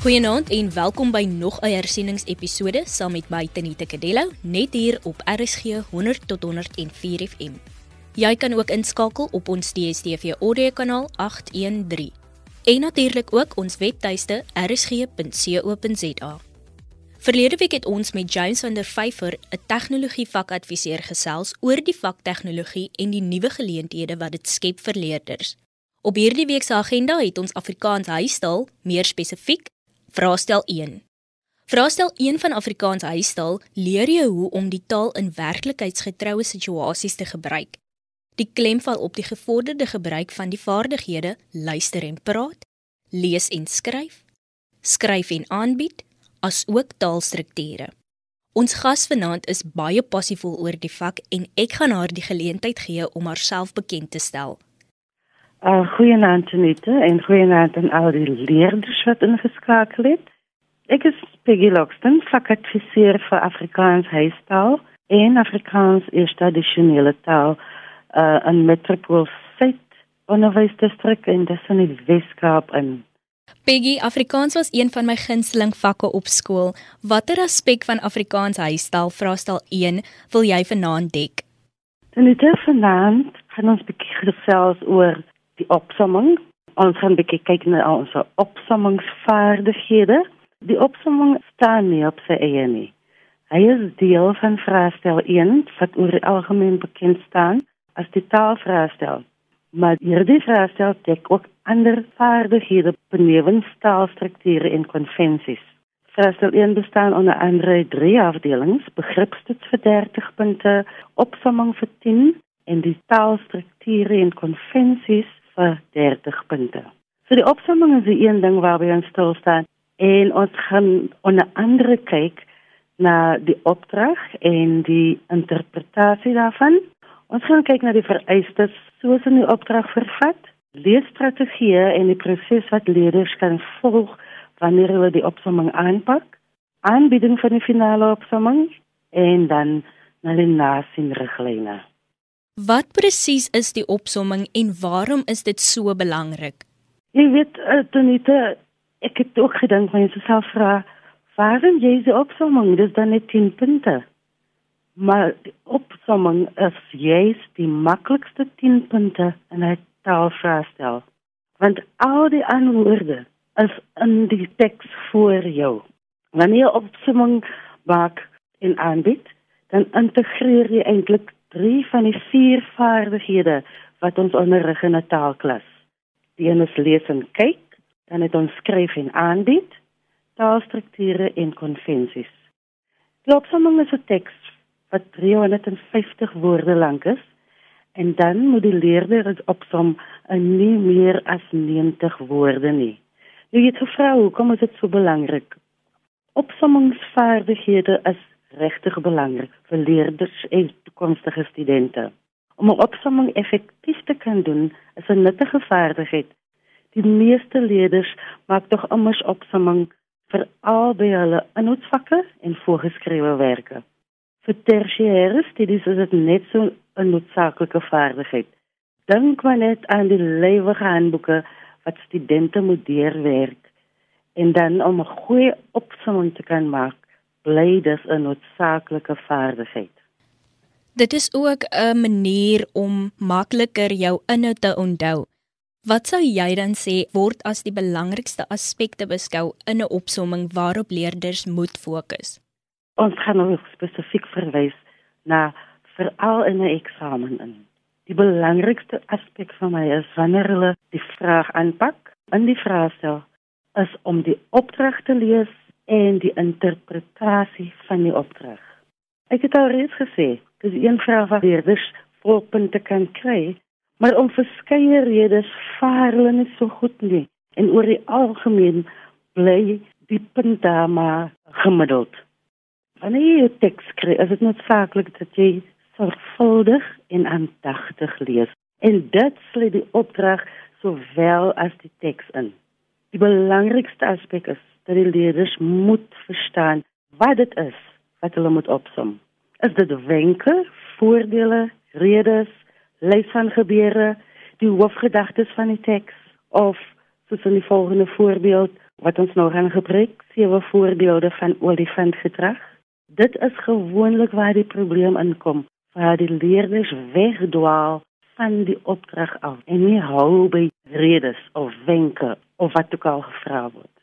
Goeienaand en welkom by nog 'n hersieningsepisode saam met my Tenita Kadello net hier op RSG 100 tot 104 FM. Jy kan ook inskakel op ons DStv audio kanaal 813. En natuurlik ook ons webtuiste rsg.co.za. Verlede week het ons met James van der Vyver, 'n tegnologie vakadviseur gesels oor die vak tegnologie en die nuwe geleenthede wat dit skep vir leerders. Op hierdie week se agenda het ons Afrikaans huistaal, meer spesifiek Vraestel 1. Vraestel 1 van Afrikaans huistaal leer jou hoe om die taal in werklikheidsgetroue situasies te gebruik. Die klem val op die gevorderde gebruik van die vaardighede luister en praat, lees en skryf, skryf en aanbied, asook taalstrukture. Ons gas vanaand is baie passievol oor die vak en ek gaan haar die geleentheid gee om haarself bekend te stel. Uh, goeienaand Anita en goeienaand aan al die leerders wat ingeskakel het. Ek is Peggy Loxton, vakadviseur vir Afrikaans huistaal en Afrikaans is tradisionele taal uh, in Metropool Suid Onderwysdistrik en dis in die Weskaap in. Peggy, Afrikaans was een van my gunsteling vakke op skool. Watter aspek van Afrikaans huistaal vraestel 1 wil jy vanaand dek? Anita, vanaand gaan ons bietjie gesels oor die opsomming. Ons gaan 'n bietjie kyk na ons opsommingsvaardighede. Die opsomming staan nie op sy eie nie. Hy is deel van vraestel 1 wat oor die algemeen bekend staan as die taalvraestel. Maar hierdie vraestel dek ook ander vaardighede benewens taalstrukture en konvensies. Vraestel 1 bestaan onder andere drie afdelings: begripstoets vir 30 punte, opsomming vir 10 en die taalstrukture en konvensies vir 30 punte. So die opsomming is die een ding waarby ons stil staan en ons gaan onder andere kyk na die opdrag en die interpretasie daarvan. Ons gaan kyk na die vereistes soos in die opdrag vervat, leesstrategieë en die proses wat leerders kan volg wanneer hulle die opsomming aanpak, aanbieding van die finale opsomming en dan na die nasienriglyne. Wat presies is die opsomming en waarom is dit so belangrik? Jy weet, uh, Tonita, ek het ook gedink mense sal vra, waarom jy die opsomming, dis dan net 10 punte. Maar die opsomming is juist die maklikste 10 punte in 'n taalvraestel. Want al die antwoorde is in die teks voor jou. Wanneer jy opsomming maak en aanbied, dan integreer jy eintlik drie van die vier vaardighede wat ons onderrig in 'n taalklas. Die een is lees en kyk, dan het ons skryf en aanbied, taalstrukture en konvensies. Die opsomming is 'n teks wat 350 woorde lank is en dan moet die leerder dit opsom in nie meer as 90 woorde nie. Nou jy het gevra hoekom is dit so belangrik? Opsommingsvaardighede is regtig belangrik vir leerders en toekomstige studente. Om 'n opsomming effektief te kan doen, is 'n nuttige vaardigheid. Die meeste leerders maak tog immers opsomming vir albei hulle inhoudsvakke en voorgeskrewe werke. Vir tersiêre studies is dit net so 'n noodsaaklike vaardigheid. Dink maar net aan die lewige handboeke wat studente moet deurwerk en dan om 'n goeie opsomming te kan maak bly dis 'n noodsaaklike vaardigheid. Dit is ook 'n manier om makliker jou inhoud te onthou. Wat sou jy dan sê word as die belangrikste aspekte beskou in 'n opsomming waarop leerders moet fokus? Ons gaan nou spesifiek verwys na veral in 'n eksamen in. Die belangrikste aspek vir my is wanneer hulle die vraag aanpak in die vraestel is om die opdrag te lees en die interpretasie van die opdrag. Ek het al reeds gesê, dis een vraag wat leerders volpunte kan kry, maar om verskeie redes vaar hulle nie so goed nie en oor die algemeen bly die punte maar gemiddeld. Wanneer jy teks kry, is dit noodsaaklik dat jy sorgvuldig en aandagtig lees en dit sluit die opdrag sowel as die teks in. Die belangrikste aspek is dat die leerders moet verstaan wat dit is wat hulle moet opsom. Is dit wenke, voordele, redes, lys van gebeure, die hoofgedagtes van die teks of soos in die volgende voorbeeld, wat ons nou gaan gebruik, sewe voorbeelde van olifantgedrag. Dit is gewoonlik waar die probleem inkom, waar die leerders wegdwaal van die opdrag af en nie hou by redes of wenke of wat ook al gevra word.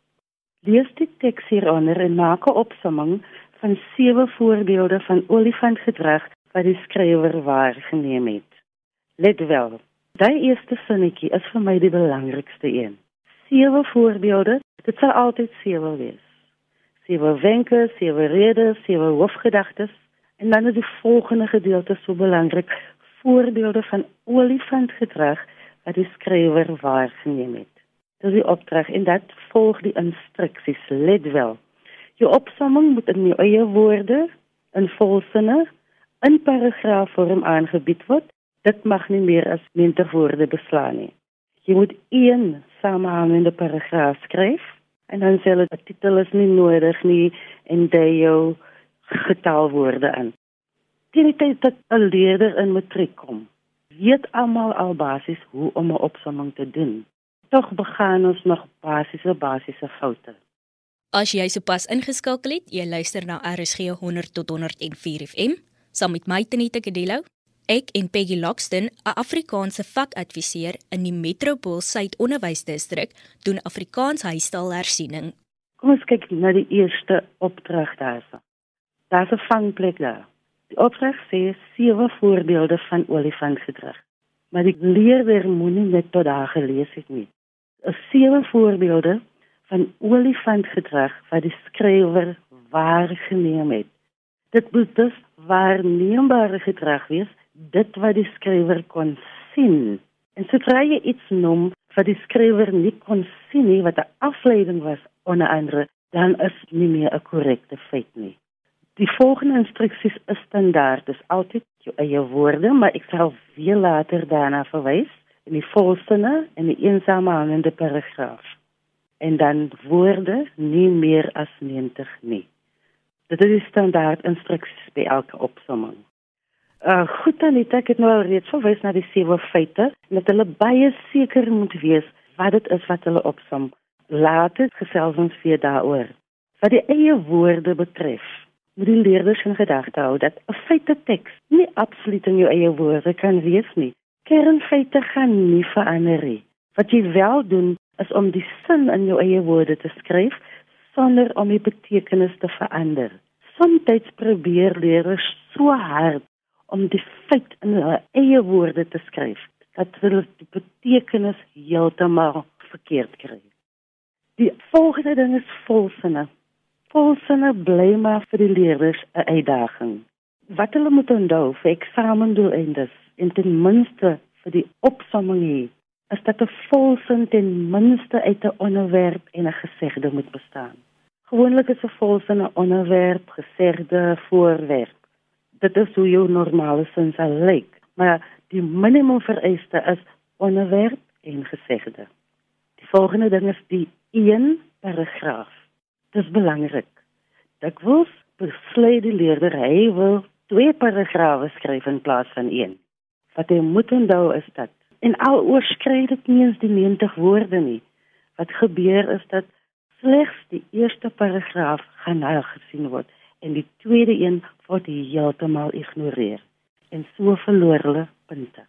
Lees die teks hieronder en maak 'n opsomming van sewe voorbeelde van olifantgedrag wat die skrywer waargeneem het. Let wel, daai eerste sinnetjie is vir my die belangrikste een. Sewe voorbeelde, dit sal altyd sewe wees. Sewe wenke, sewe redes, sewe hoofgedagtes en dan is die volgende gedeelte so belangrik, voorbeelde van olifantgedrag wat die skrywer waargeneem het. Dis die opdrag en dit volg die instruksies. Let wel. Jou opsomming moet in jou eie woorde, in volsinne, in paragraafvorm aangebied word. Dit mag nie meer as 20 woorde beslaan nie. Jy moet een samehangende paragraaf skryf en dan sê hulle die titel is nie nodig nie en jy jou getalwoorde in. Die tyd dat 'n leerder in matriek kom, weet almal al basies hoe om 'n opsomming te doen tog begaan ons nog basiese basiese foute. As jy sopas ingeskakel het, jy luister na RSG 100 tot 104 FM saam met my Tenita Kadello. Ek en Peggy Lockston, 'n Afrikaanse vakadviseur in die Metropool Suid Onderwysdistrik, doen Afrikaans huistaalhersiening. Kom ons kyk na die eerste opdrag daarvan. Daar's 'n vangplek daar. Die opdrag sê sewe voorbeelde van olifantgedrag. Maar die leerder moenie net tot daar gelees het nie sewe voorbeelde van olifantgedrag wat die skrywer waargeneem het. Dit moet dus waarneembare gedrag wees, dit wat die skrywer kon sien. En sodra jy iets noem wat die skrywer nie kon sien nie, wat 'n afleiding was onder andere, dan is nie meer 'n korrekte feit nie. Die volgende instruksies is standaard, dis altyd jou eie woorde, maar ek sal veel later daarna verwys in die volsinne en die eensame hangende paragraaf. En dan woorde nie meer as 90 nie. Dit is die standaard instruksies by elke opsomming. Uh goed het ek dit nou al reeds verwys na die sewe feite en dat hulle baie seker moet wees wat dit is wat hulle opsom. Later gesels ons weer daaroor. Wat die eie woorde betref, moet die leerders in gedagte hou dat 'n feite teks nie absoluut in jou eie woorde kan wees nie kernfeite gaan nie verander nie. Wat jy wel doen is om die sin in jou eie woorde te skryf sonder om die betekenis te verander. Soms probeer leerders so hard om die feit in hulle eie woorde te skryf dat hulle die betekenis heeltemal verkeerd kry. Die volgende ding is volsinne. Volsinne bly maar vir die leerders 'n uitdaging. Wat hulle moet onthou vir eksamendoeleindes en ten minste vir die opsomming hier is dat 'n volsin ten minste uit 'n onderwerp en 'n gesegde moet bestaan. Gewoonlik is 'n volsin 'n onderwerp, gesegde, voorwerp. Dit is hoe jou normale sin sal lyk, maar die minimum vereiste is onderwerp en gesegde. Die volgende ding is die een paragraaf. Dit is belangrik. Dit word besluit die leerder hy wil twee paragrawe skryf in plaas van een wat jy moet onthou is dat en al oorskry dit nie eens die 90 woorde nie. Wat gebeur is dat slegs die eerste paragraaf gaan nou gesien word en die tweede een word heeltemal ignoreer en so verloor hulle punte.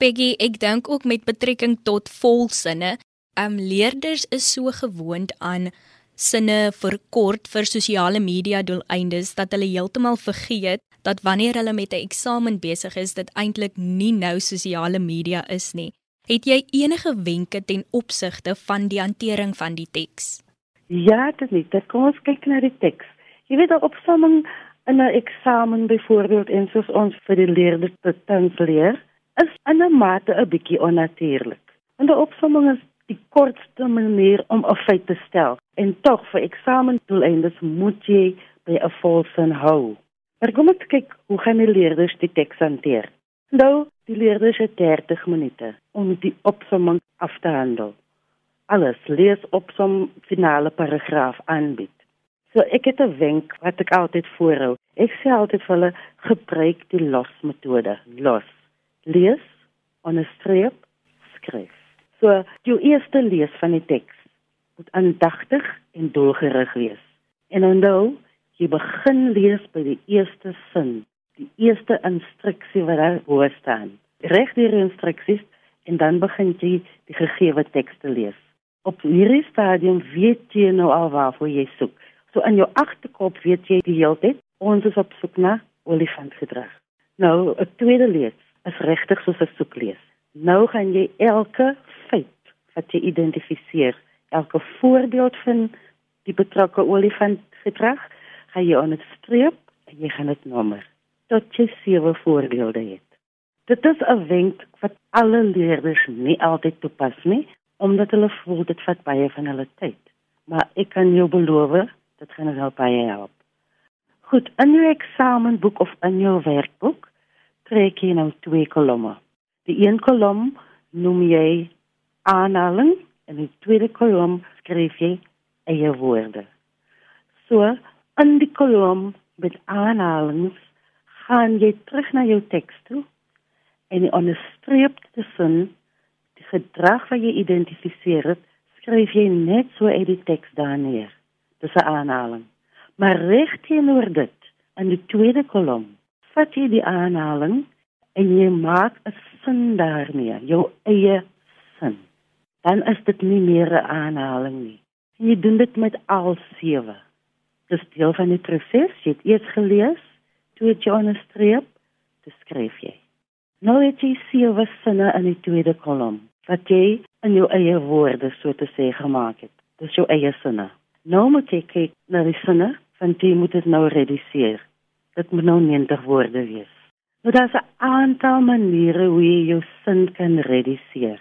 Peggy, ek dink ook met betrekking tot volsinne, ehm um, leerders is so gewoond aan sinne verkort vir sosiale media doeleindes dat hulle heeltemal vergeet dat wanneer hulle met 'n eksamen besig is, dit eintlik nie nou sosiale media is nie. Het jy enige wenke ten opsigte van die hantering van die teks? Ja, dit is. Dit kom ons kyk na die teks. Jy weet op opsomming in 'n eksamen byvoorbeeld en soos ons vir die leerders te tans leer, is in 'n mate 'n bietjie onnatuurlik. En die opsomming is die kortste manier om 'n feit te stel. En tog vir eksamendoeleindes moet jy by 'n volsin hou. Maar kom ek kyk hoe gaan die leerders die teks hanteer. Nou, die leerders het 30 minute om die opsomming af te handel. Alles lees opsom finale paragraaf aanbied. So ek het 'n wenk wat ek altyd voorhou. Ek sê altyd vir hulle gebruik die los metode. Los. Lees, onderstreep, skryf. So, jou eerste lees van die teks. moet aandagtig en doelgerig wees. En onthou, jy begin lees by die eerste sin, die eerste instruksie wat daar voor staan. Reg die instruksies en dan begin jy die gegeewe teks te lees. Op hierdie stadium weet jy nou al waarvoor jy soek. So in jou agterkop weet jy die hele tyd ons is op soek na olifantgedrag. Nou, 'n tweede lees is regtig soos 'n soeklees. Nou gaan jy elke feit wat jy identifiseer, elke voorbeeld van die betrokke olifantgedrag, gaan jy onderstreep en jy gaan dit nommer tot jy sewe voorbeelde het. Dit is 'n wenk wat alle leerders nie altyd toepas nie, omdat hulle voel dit vat baie van hulle tyd. Maar ek kan jou beloof, dit gaan hulle baie help. Goed, in jou eksamenboek of in jou werkboek trek jy nou twee kolomme. Die een kolom noem jy aanhaling en die tweede kolom skryf jy eie woorde. So, in die kolom met aanhalings gaan jy terug na jou teks toe en onderstreep tussen die gedrag wat jy identifiseer het, skryf jy net so uit die teks daar neer. Dis 'n aanhaling. Maar reg teenoor dit, in die tweede kolom, vat jy die aanhaling en jy maak 'n sin daarmee, jou eie sin. Dan is dit nie meer 'n aanhaling nie. En jy doen dit met al sewe. Dis deel van die proses. Jy het eers gelees, toe het jy onderstreep, dis skryf jy. Nou het jy sewe sinne in die tweede kolom wat jy in jou eie woorde so te sê gemaak het. Dis jou eie sinne. Nou moet jy kyk na die sinne van jy moet dit nou rediseer. Dit moet nou 90 woorde wees. Nou daar's 'n aantal maniere hoe jy jou sin kan rediseer.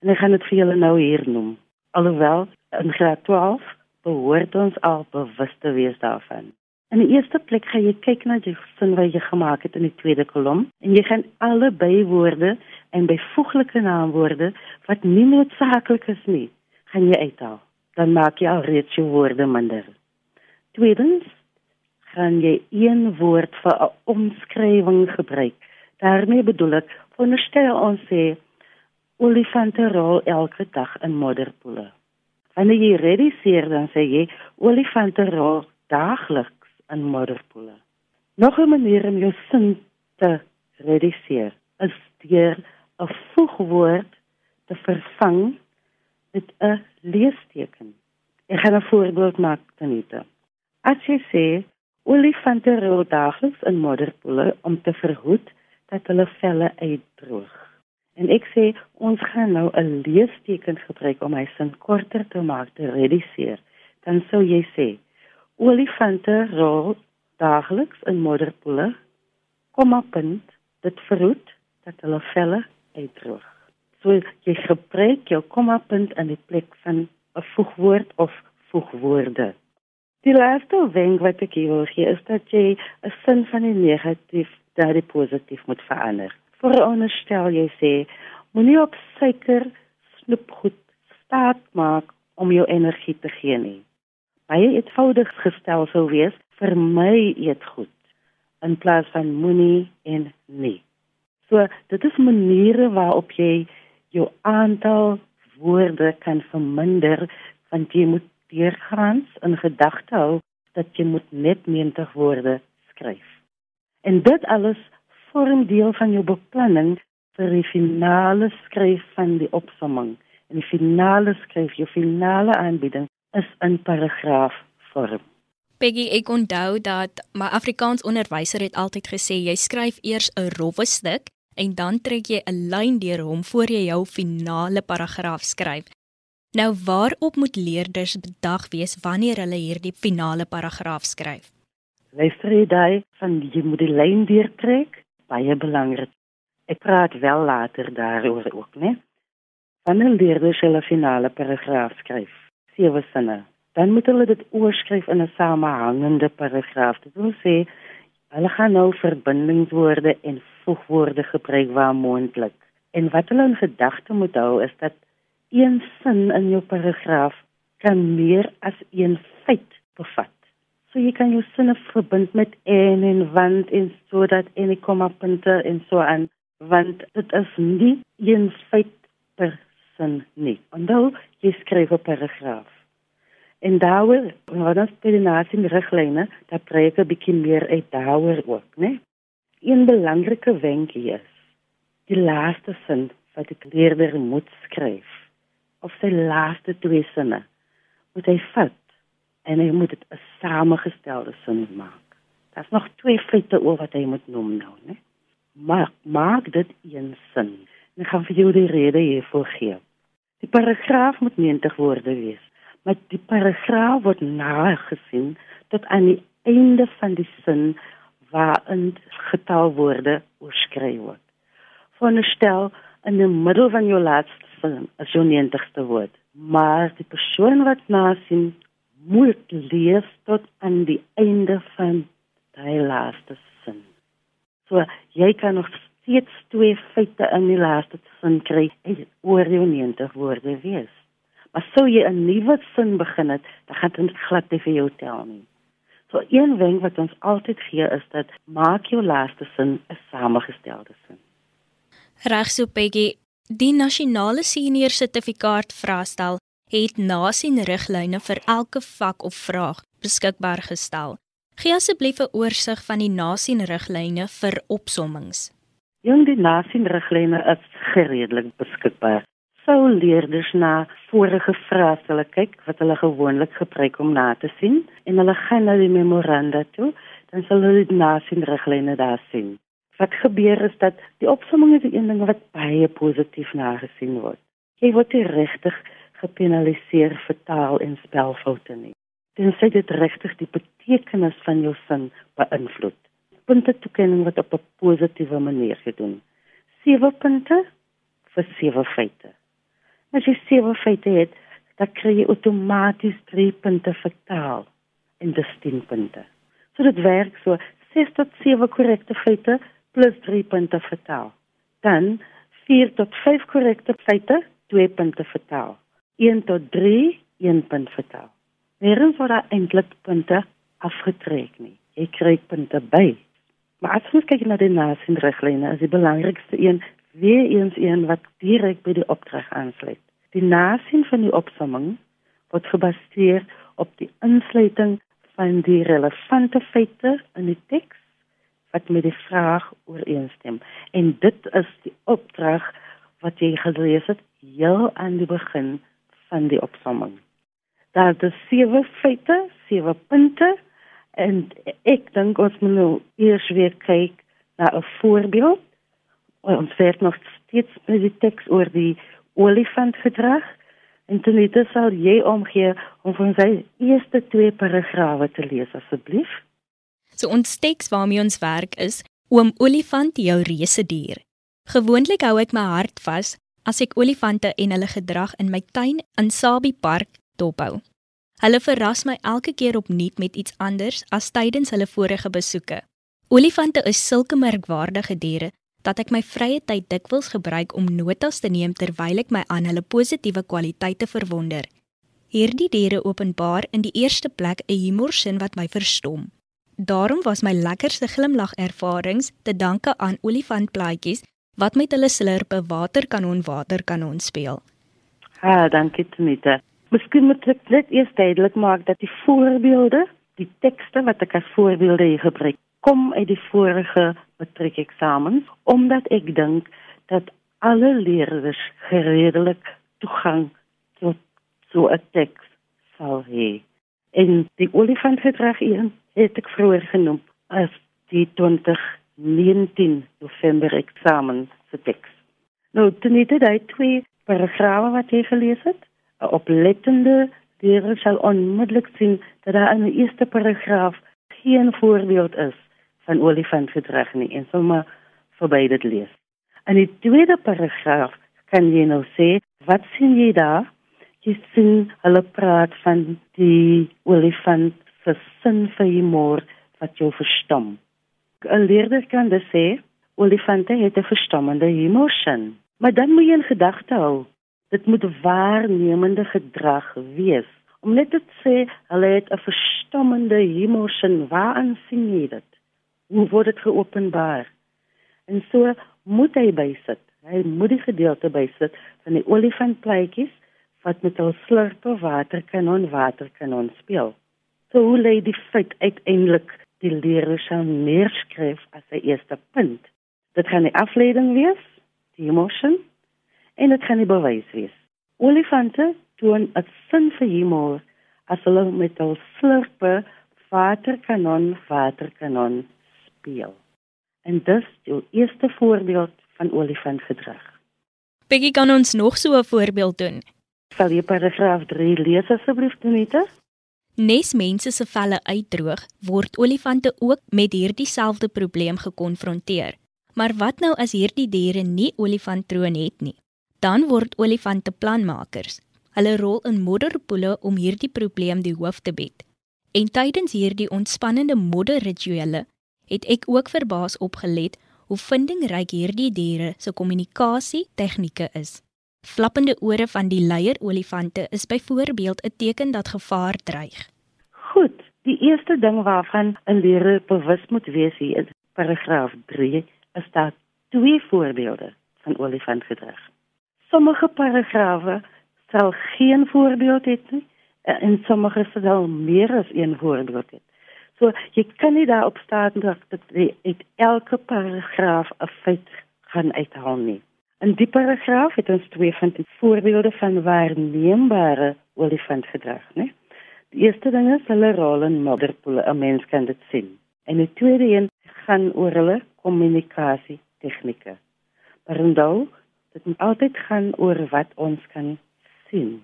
En ek gaan dit vir julle nou hier noem. Alhoewel in graad 12 behoort ons al bewus te wees daarvan. In die eerste plek gaan jy kyk na die sin wat jy gemaak het in die tweede kolom en jy gaan alle bywoorde en byvoeglike naamwoorde wat nie noodsaaklik is nie, gaan jy uithaal. Dan maak jy al reeds jou woorde minder. Tweedens gaan jy een woord vir 'n omskrywing gebruik. Daarmee bedoel ek, veronderstel ons sê olifante rol elke dag in modderpoele. Wanneer jy rediseer dan sê jy olifante rol daagliks in modderpoele. Nog 'n manier om jou sin te rediseer is deur 'n voegwoord te vervang met 'n leesteken. Ek gaan 'n voorbeeld maak tenite. As jy sê olifante rol daagliks in modderpoele om te verhoed dat hulle velle uitdroog. En ek sê ons gaan nou 'n leesteken gebruik om my sin korter te maak te rediseer. Dan sou jy sê Olifante rol daagliks in modderpoele. Kom op punt dit verhoed dat hulle velle uitdroog. So jy gebruik jou komma punt in die plek van 'n voegwoord of voegwoorde. Die laaste wenk wat ek wil gee is dat jy 'n sin van die negatief na die positief moet verander. Veronderstel jy sê moenie op suiker snoepgoed staat maak om jou energie te gee nie baie eenvoudig gestel sou wees vir my eet goed in plaas van moenie en nie. So dit is maniere waarop jy jou aantal woorde kan verminder want jy moet deurgaans in gedagte hou dat jy moet net 90 woorde skryf. En dit alles vorm deel van jou beplanning vir die finale skryf van die opsomming. En die finale skryf jou finale aanbieding is in paragraaf vorm. Peggy, ek onthou dat my Afrikaans onderwyser het altyd gesê jy skryf eers 'n rowwe stuk en dan trek jy 'n lyn deur hom voor jy jou finale paragraaf skryf. Nou waarop moet leerders bedag wees wanneer hulle hierdie finale paragraaf skryf? Luister jy daai van jy moet die lyn deurtrek? Baie belangrik. Ek praat wel later daaroor ook, né? Wanneer leerders hulle finale paragraaf skryf, sewe sinne. Dan moet hulle dit oorskryf in 'n samehangende paragraaf. Dit wil sê hulle gaan nou verbindingswoorde en voegwoorde gebruik waar moontlik. En wat hulle in gedagte moet hou is dat een sin in jou paragraaf kan meer as een feit bevat. So jy kan jou sinne verbind met en en want en sodat en ek kom op punte en so aan want dit is nie een feit per sin nie. Onthou, jy skryf 'n paragraaf. En daaroor, wanneer ons by die nasie riglyne, dan preek 'n bietjie meer uit daaroor ook, né? Een belangrike wenk hier is die laaste sin wat die leerder moet skryf of sy laaste twee sinne moet hy vat en hy moet dit 'n samengestelde sin maak. Daar's nog twee feite oor wat hy moet noem nou, né? Maar maak dit een sin. En ek gaan vir jou die rede hiervoor gee. Die paragraaf moet 90 woorde wees, maar die paragraaf word nagesien tot aan die einde van die sin waarin getalwoorde oorskry word. Veronderstel in die middel van jou laaste sin as jou 90ste woord, maar die persoon wat nasien moet lees tot aan die einde van die laaste sin. So jy kan nog steeds twee feite in die laaste sin kry en oor jou 90 woorde wees. Maar sou jy 'n nuwe sin begin het, dan gaan dit glad nie vir jou tel nie. So een wenk wat ons altyd gee is dat maak jou laaste sin 'n samengestelde sin. Regso Peggy, die nasionale senior sertifikaat vraestel het nasien riglyne vir elke vak of vraag beskikbaar gestel. Gee asseblief 'n oorsig van die nasien riglyne vir opsommings. Jong die nasien riglyne is gereedelik beskikbaar. Sou leerders na vorige vrae kyk wat hulle gewoonlik gebruik om na te sien en hulle gaan na die memoranda toe, dan sal hulle die nasien riglyne daar sien. Wat gebeur is dat die opsomming is een ding wat baie positief nagesien word. Jy word regtig gepenaliseer vir taal en spelfoute nie. Tensy dit regtig die betekenis van jou sin beïnvloed. Punte toekenning wat op 'n positiewe manier gedoen. 7 punte vir 7 feite. As jy 7 feite het, dan kry jy outomaties 3 punte vir taal en dis 10 punte. So dit werk so 6 tot 7 korrekte feite plus 3 punte vir taal. Dan 4 tot 5 korrekte feite, 2 punte vir taal. 1 tot 3 1 punt vertel. Nêrens word daar eintlik punte afgetrek nie. Jy kry punte by. Maar as ons kyk na die nasienriglyne, is die belangrikste een weer eens een wat direk by die opdrag aansluit. Die nasien van die opsomming word gebaseer op die insluiting van die relevante feite in die teks wat met die vraag ooreenstem. En dit is die opdrag wat jy gelees het heel aan die begin van die opsomming. Daar is sewe feite, sewe punte en ek dink ons moet nou eers weer kyk na 'n voorbeeld. Ons het nog steeds met die teks oor die olifant gedrag en net sal jy omgee om van sy eerste twee paragrawe te lees asseblief. So ons teks waarmee ons werk is oom olifant jou reuse dier. Gewoonlik hou ek my hart vas as ek olifante en hulle gedrag in my tuin in Sabie Park dophou. Hulle verras my elke keer opnuut met iets anders as tydens hulle vorige besoeke. Olifante is sulke merkwaardige diere dat ek my vrye tyd dikwels gebruik om notas te neem terwyl ek my aan hulle positiewe kwaliteite verwonder. Hierdie diere openbaar in die eerste plek 'n humorsin wat my verstom. Daarom was my lekkerste glimlag ervarings te danke aan olifantplaatjies wat met hulle slurpe waterkanon waterkanon speel. Ha, dankie Tnita. Miskien moet ek net eers duidelik maak dat die voorbeelde, die tekste wat ek as voorbeelde hier gebruik, kom uit die vorige matriekeksamens omdat ek dink dat alle leerders redelik toegang tot so 'n teks sal hê. En die olifantgedrag hier het ek vroeër genoem as die 20 19 November eksamen se teks. Nou, dit het daai twee paragrawe wat jy gelees het. 'n Oplettende leerder sal onmiddellik sien dat daar in die eerste paragraaf geen voorbeeld is van olifantgedrag nie en sommer verby dit lees. In die tweede paragraaf kan jy nou sê, wat sien jy daar? Jy sien hulle praat van die olifant se sin vir humor wat jou verstom. 'n leerder kan dit sê, olifante het 'n verstommende emotion. Maar dan moet jy in gedagte hou, dit moet waarnemende gedrag wees. Om net te sê hulle het 'n verstommende emotion, waaraan sien jy dit? Hoe word dit geopenbaar? En so moet hy bysit. Hy moet die gedeelte bysit van die olifantplaatjies wat met hul slurpe waterkanon waterkanon speel. So hoe lê die feit uiteindelik die leerder sou neerskryf as sy eerste punt. Dit gaan die afleiding wees, die emotion en dit gaan die bewys wees. Olifante doen 'n sin vir humor as hulle met hul slurpe waterkanon waterkanon speel. En dis die eerste voorbeeld van olifantgedrag. Peggy kan ons nog so 'n voorbeeld doen. Sal jy paragraaf 3 lees asseblief, Tenita? Nes mense se velle uitdroog, word olifante ook met hierdie selfde probleem gekonfronteer. Maar wat nou as hierdie diere nie olifanttroon het nie? Dan word olifante planmakers. Hulle rol in modderpoele om hierdie probleem die hoof te bied. En tydens hierdie ontspannende modderrituele het ek ook verbaas opgelet hoe vindingryk hierdie diere se kommunikasie tegnieke is. Flappende ore van die leierolifante is byvoorbeeld 'n teken dat gevaar dreig. Goed, die eerste ding waarvan 'n leerder bewus moet wees hier is paragraaf 3 is daar twee voorbeelde van olifantgedrag. Sommige paragrawe sal geen voorbeeld hê nie en sommige sal meer as een voorbeeld hê. So jy kan nie daarop staan dat dit uit elke paragraaf 'n feit gaan uithaal nie. In die paragraaf het ons twee van die voorbeelde van waarneembare olifantgedrag, né? Die eerste ding is hulle rol in modderpoele, 'n mens kan dit sien. En die tweede een gaan oor hulle kommunikasie tegnieke. Maar onthou, dit moet altyd gaan oor wat ons kan sien.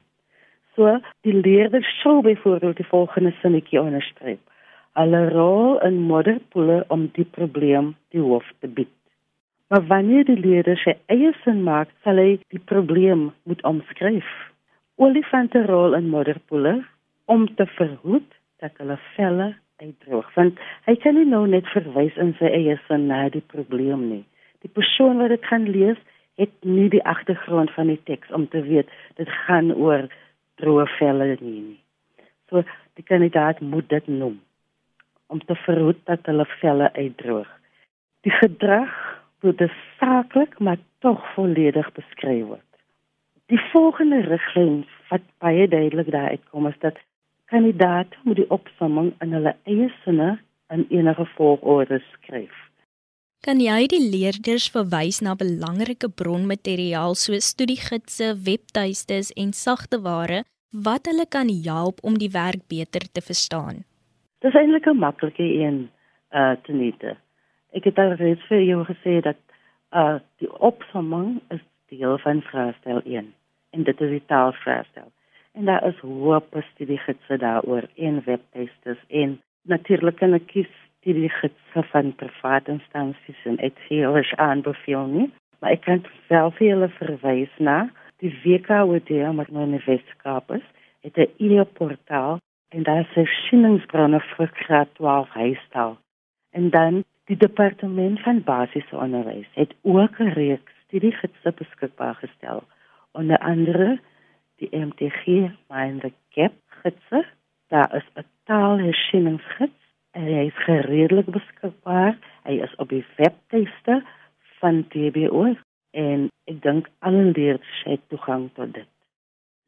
So, die leerder sou byvoorbeeld die volgende sinnetjie onderstreep hulle rol in modderpoele om die probleem die hoof te bied. Maar wanneer die leerder sy eie sin maak, sal hy die probleem moet omskryf. Olifante rol in modderpoele om te verhoed dat hulle velle uitdroog. Want hy kan nie nou net verwys in sy eie sin na die probleem nie. Die persoon wat dit gaan lees, het nie die agtergrond van die teks om te weet dit gaan oor droë velle nie. So die kandidaat moet dit noem om te verhoed dat hulle velle uitdroog. Die gedrag word saaklik maar tog volledig beskryf word. Die volgende riglyn wat baie duidelik daar uitkom is dat kandidaat moet die opsomming in hulle eie sinne in enige volgorde skryf. Kan jy die leerders verwys na belangrike bronmateriaal soos studiegidse, webtuistes en sagteware wat hulle kan help om die werk beter te verstaan? Dis eintlik 'n maklike een uh te niete. Ek het al reeds vir jou gesê dat uh die opsomming is deel van vraestel 1 en dit is die taalvraestel. En daar is hoop studie gidse daaroor en webtuistes en natuurlik kan ek kies die gidse van private instansies en uitgewers aanbeveel nie, maar ek kan wel vir julle verwys na die WKOD wat nou in die Weskaap is. Dit is 'n e-portaal en daar is verskeningsbronne vir graad 12 huistaal. En dan die departement van basiese onderwys het ook 'n reeks studiegidse beskikbaar gestel. Onder andere die MTG Mind the Gap gidse. Daar is 'n taalhersieningsgids en hy is redelik beskikbaar. Hy is op die webtuiste van DBO en ek dink alle leerders het toegang tot dit.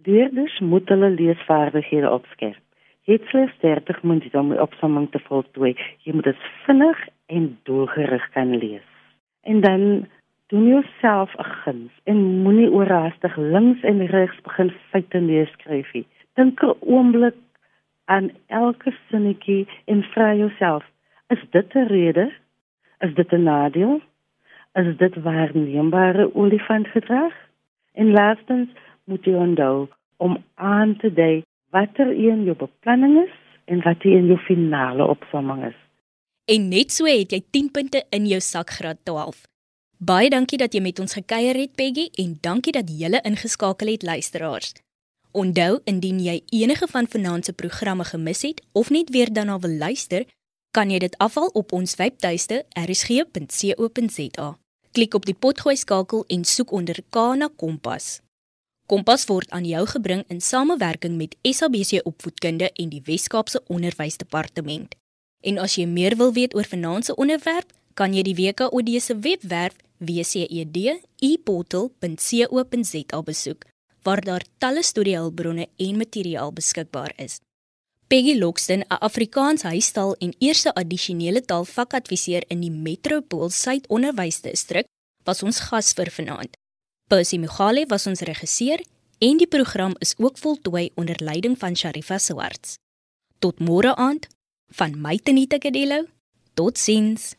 Leerders moet hulle leesvaardighede opskerp het slegs 30 minute om die opsomming te voltooi. Jy moet dit vinnig en doelgerig kan lees. En dan doen jouself 'n guns en moenie oorhaastig links en regs begin feite lees skryf nie. Dink 'n oomblik aan elke sinnetjie en vra jouself: Is dit 'n rede? Is dit 'n nadeel? Is dit waarneembare olifantgedrag? En laastens moet jy onthou om aan te dui watter een jou beplanning is en wat een jou finale opsomming is. En net so het jy 10 punte in jou sak graad 12. Baie dankie dat jy met ons gekuier het Peggy en dankie dat jy gele ingeskakel het luisteraars. Onthou indien jy enige van vanaand se programme gemis het of net weer daarna wil luister, kan jy dit afhaal op ons webtuiste rsg.co.za. Klik op die potgooi skakel en soek onder Kana Kompas. Kompas word aan jou gebring in samewerking met SABC Opvoedkunde en die Wes-Kaapse Onderwysdepartement. En as jy meer wil weet oor vanaand se onderwerp, kan jy die WKOD se webwerf wced.eportal.co.za besoek. waar daar talle studiehulpbronne en materiaal beskikbaar is. Peggy Loxton, 'n Afrikaans huistaal en eerste addisionele taal vakadviseur in die Metropool Suid Onderwysdistrik, was ons gas vir vanaand. Percy Mogale was ons regisseur en die program is ook voltooi onder leiding van Sharifa Swarts. Tot môre aand van my Tenita Kadello. Totsiens.